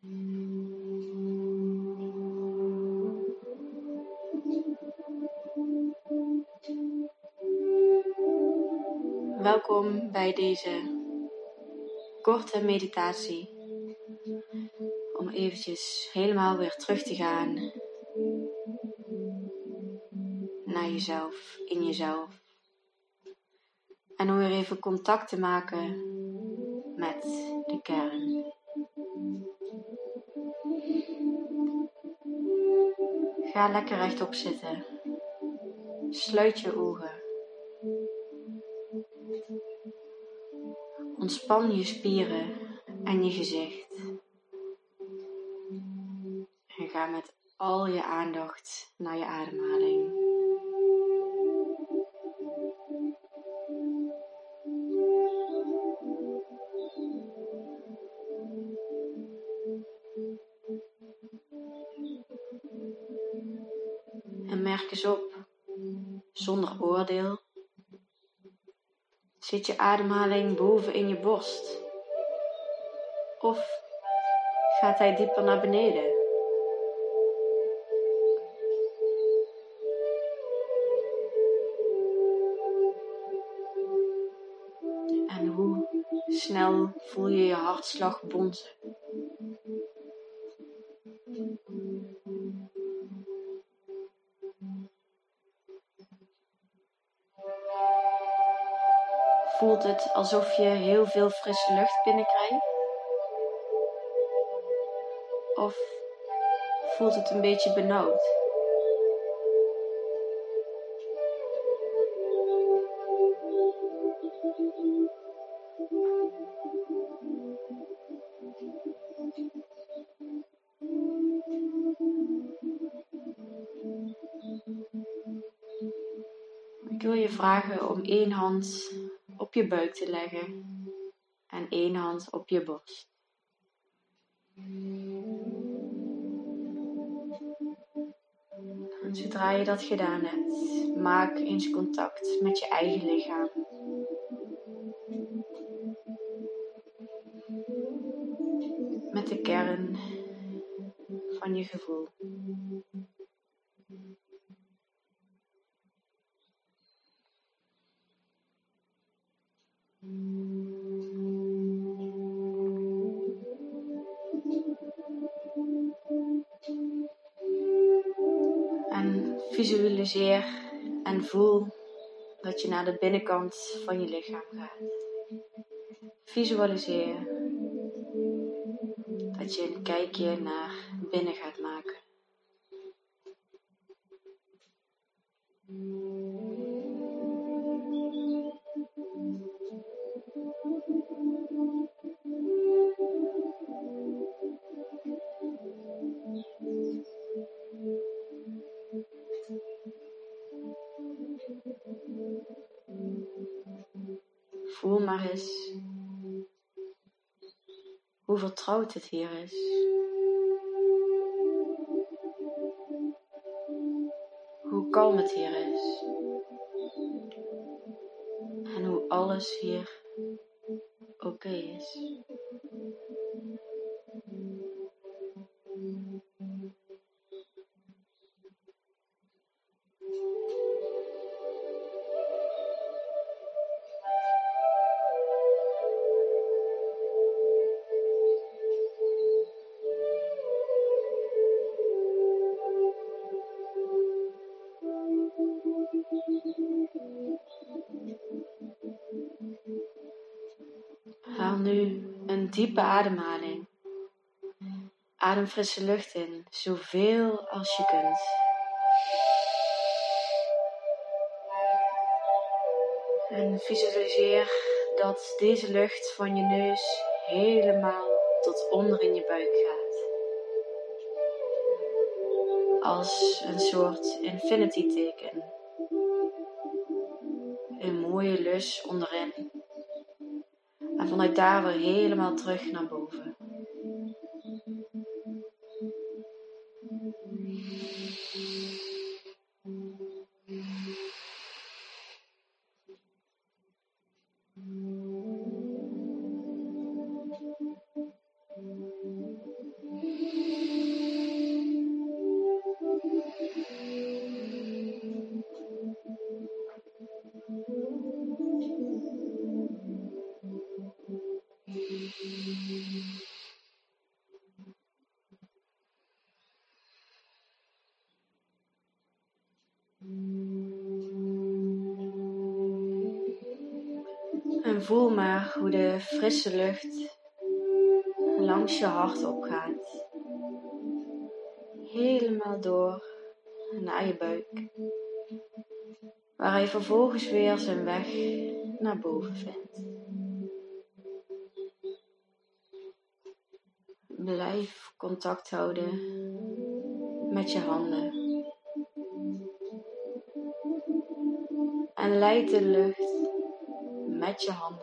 Welkom bij deze korte meditatie om eventjes helemaal weer terug te gaan naar jezelf, in jezelf. En om weer even contact te maken met de kern. Ga lekker rechtop zitten. Sluit je ogen. Ontspan je spieren en je gezicht. En ga met al je aandacht naar je ademhaling. Zit je ademhaling boven in je borst? Of gaat hij dieper naar beneden? En hoe snel voel je je hartslag bonzen? Voelt het alsof je heel veel frisse lucht binnenkrijgt? Of voelt het een beetje benauwd? Ik wil je vragen om één hand op je buik te leggen en één hand op je borst. Zodra je dat gedaan hebt, maak eens contact met je eigen lichaam. Met de kern van je gevoel. Visualiseer en voel dat je naar de binnenkant van je lichaam gaat. Visualiseer dat je een kijkje naar binnen gaat hoe vertrouwd het hier is. Hoe kalm het hier is. En hoe alles hier oké is. Diepe ademhaling. Adem frisse lucht in, zoveel als je kunt. En visualiseer dat deze lucht van je neus helemaal tot onder in je buik gaat. Als een soort infinity teken. Een mooie lus onderin. En vanuit daar weer helemaal terug naar boven. Voel maar hoe de frisse lucht langs je hart opgaat. Helemaal door naar je buik. Waar hij vervolgens weer zijn weg naar boven vindt. Blijf contact houden met je handen. En leid de lucht met je handen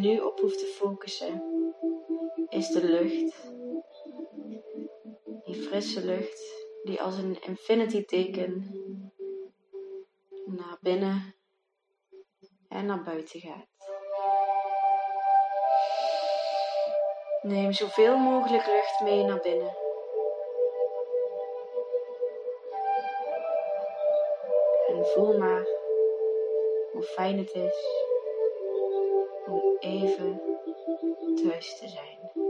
nu op hoeft te focussen is de lucht. Die frisse lucht die als een infinity teken naar binnen en naar buiten gaat. Neem zoveel mogelijk lucht mee naar binnen. En voel maar hoe fijn het is om even thuis te zijn.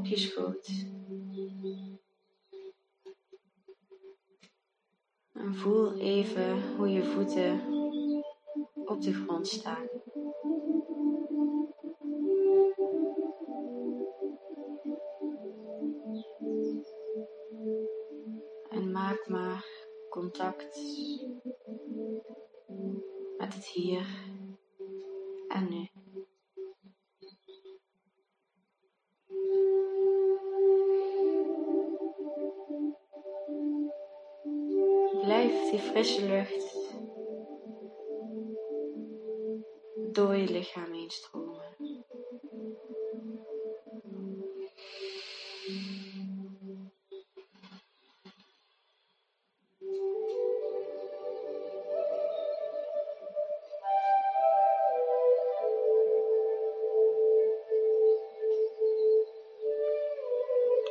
Op je. En voel even hoe je voeten op de grond staan. En maak maar contact met het hier en nu. Frisse lucht door je lichaam heen stromen.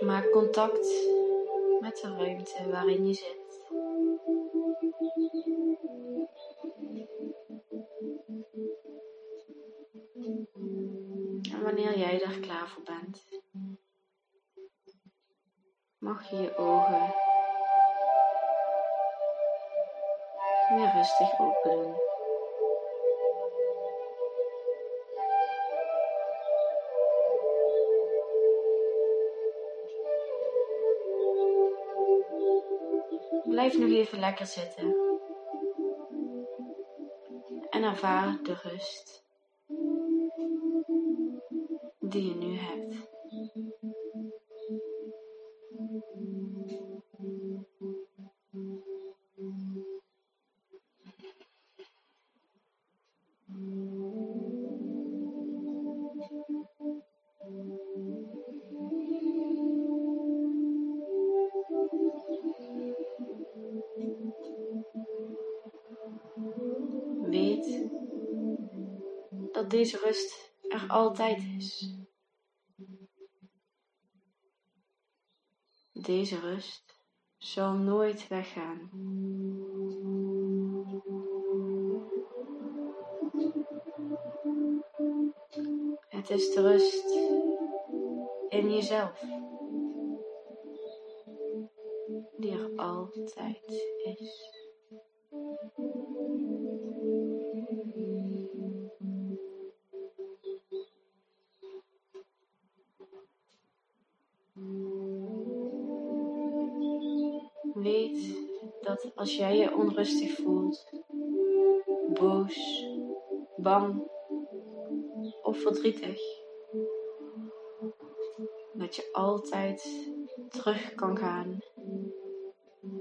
Maak contact met de ruimte waarin je zit. En wanneer jij daar klaar voor bent, mag je je ogen weer rustig open doen. Blijf nog even lekker zitten en ervaar de rust die je nu hebt. Weet dat deze rust er altijd is. Deze rust zal nooit weggaan. Het is de rust in jezelf die er altijd Weet dat als jij je onrustig voelt, boos, bang of verdrietig, dat je altijd terug kan gaan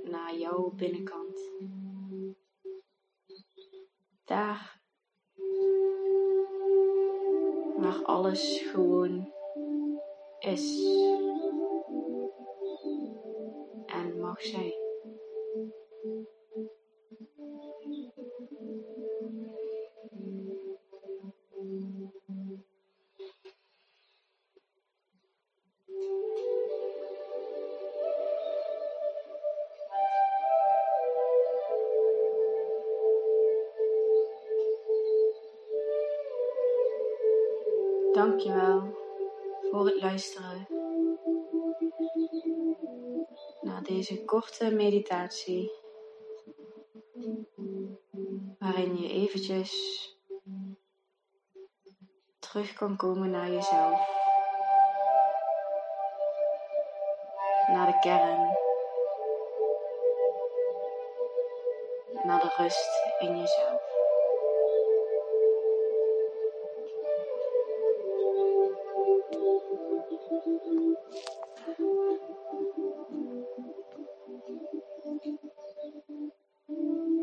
naar jouw binnenkant. Daar waar alles gewoon is mag zijn. Dankjewel voor het luisteren naar deze korte meditatie, waarin je eventjes terug kan komen naar jezelf, naar de kern, naar de rust in jezelf.